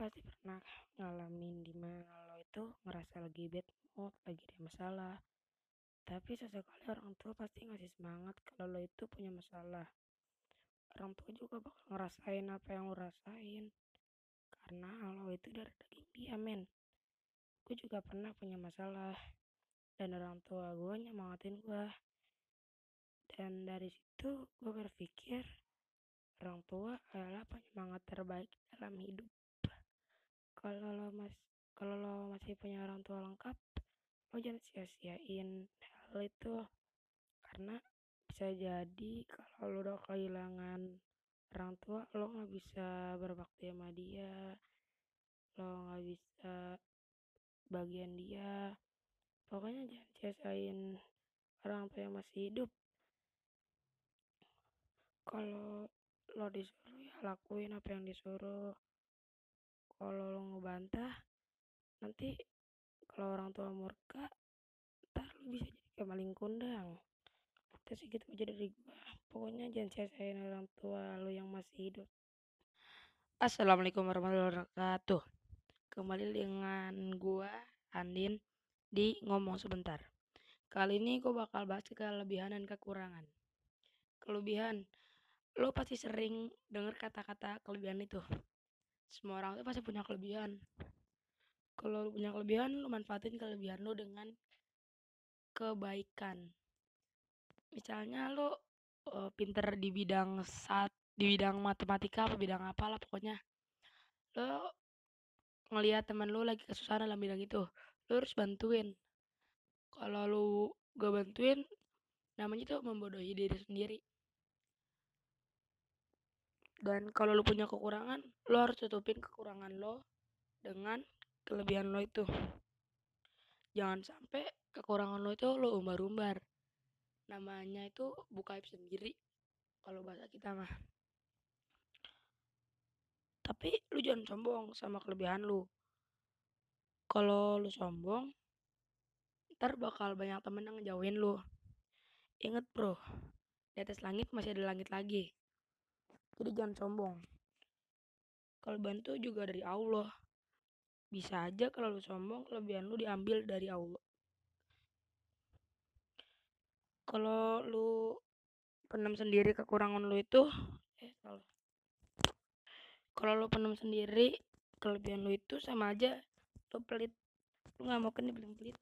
pasti pernah ngalamin di mana lo itu ngerasa lagi bad mood, lagi ada masalah. Tapi sesekali orang tua pasti ngasih semangat kalau lo itu punya masalah. Orang tua juga bakal ngerasain apa yang lo rasain. Karena lo itu dari daging dia, men. Gue juga pernah punya masalah. Dan orang tua gue nyemangatin gue. Dan dari situ gue berpikir, orang tua adalah penyemangat terbaik dalam hidup. Kalau lo mas kalau lo masih punya orang tua lengkap, lo jangan sia-siain hal itu. Karena bisa jadi kalau lo udah kehilangan orang tua lo nggak bisa berbakti sama dia lo nggak bisa bagian dia. Pokoknya jangan sia-siain orang tua yang masih hidup. Kalau lo disuruh ya lakuin apa yang disuruh kalau lo ngebantah nanti kalau orang tua murka ntar lo bisa jadi kayak maling kundang. Sih gitu aja dari gua pokoknya jangan sia-siain orang tua lo yang masih hidup. Assalamualaikum warahmatullahi wabarakatuh. Kembali dengan gua Andin di ngomong sebentar. Kali ini gua bakal bahas kelebihan dan kekurangan. Kelebihan lo pasti sering dengar kata-kata kelebihan itu semua orang tuh pasti punya kelebihan. Kalau lo punya kelebihan lo manfaatin kelebihan lo dengan kebaikan. Misalnya lo uh, pinter di bidang saat di bidang matematika apa bidang apalah pokoknya. Lo ngelihat teman lo lagi kesusahan dalam bidang itu lo harus bantuin. Kalau lo gak bantuin namanya itu membodohi diri sendiri dan kalau lo punya kekurangan lo harus tutupin kekurangan lo dengan kelebihan lo itu. Jangan sampai kekurangan lo itu lo umbar-umbar. Namanya itu buka aib sendiri kalau bahasa kita mah. Tapi lu jangan sombong sama kelebihan lu. Kalau lu sombong ntar bakal banyak temen yang ngejauhin lu. Inget bro di atas langit masih ada langit lagi jadi jangan sombong. Kalau bantu juga dari Allah. Bisa aja kalau lu sombong kelebihan lu diambil dari Allah. Kalau lu pendam sendiri kekurangan lu itu eh kalau lu pendam sendiri kelebihan lu itu sama aja lu pelit. Lu nggak mau kan dibilang pelit?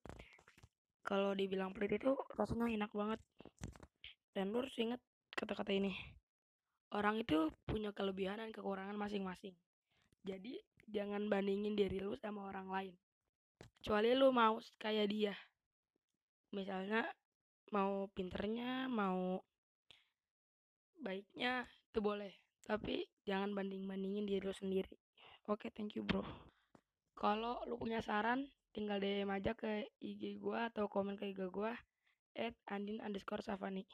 Kalau dibilang pelit itu rasanya enak banget. Dan lu harus ingat kata-kata ini orang itu punya kelebihan dan kekurangan masing-masing. Jadi jangan bandingin diri lu sama orang lain. Kecuali lu mau kayak dia. Misalnya mau pinternya, mau baiknya itu boleh. Tapi jangan banding-bandingin diri lu sendiri. Oke, thank you bro. Kalau lu punya saran, tinggal DM aja ke IG gua atau komen ke IG gua at andin underscore savani.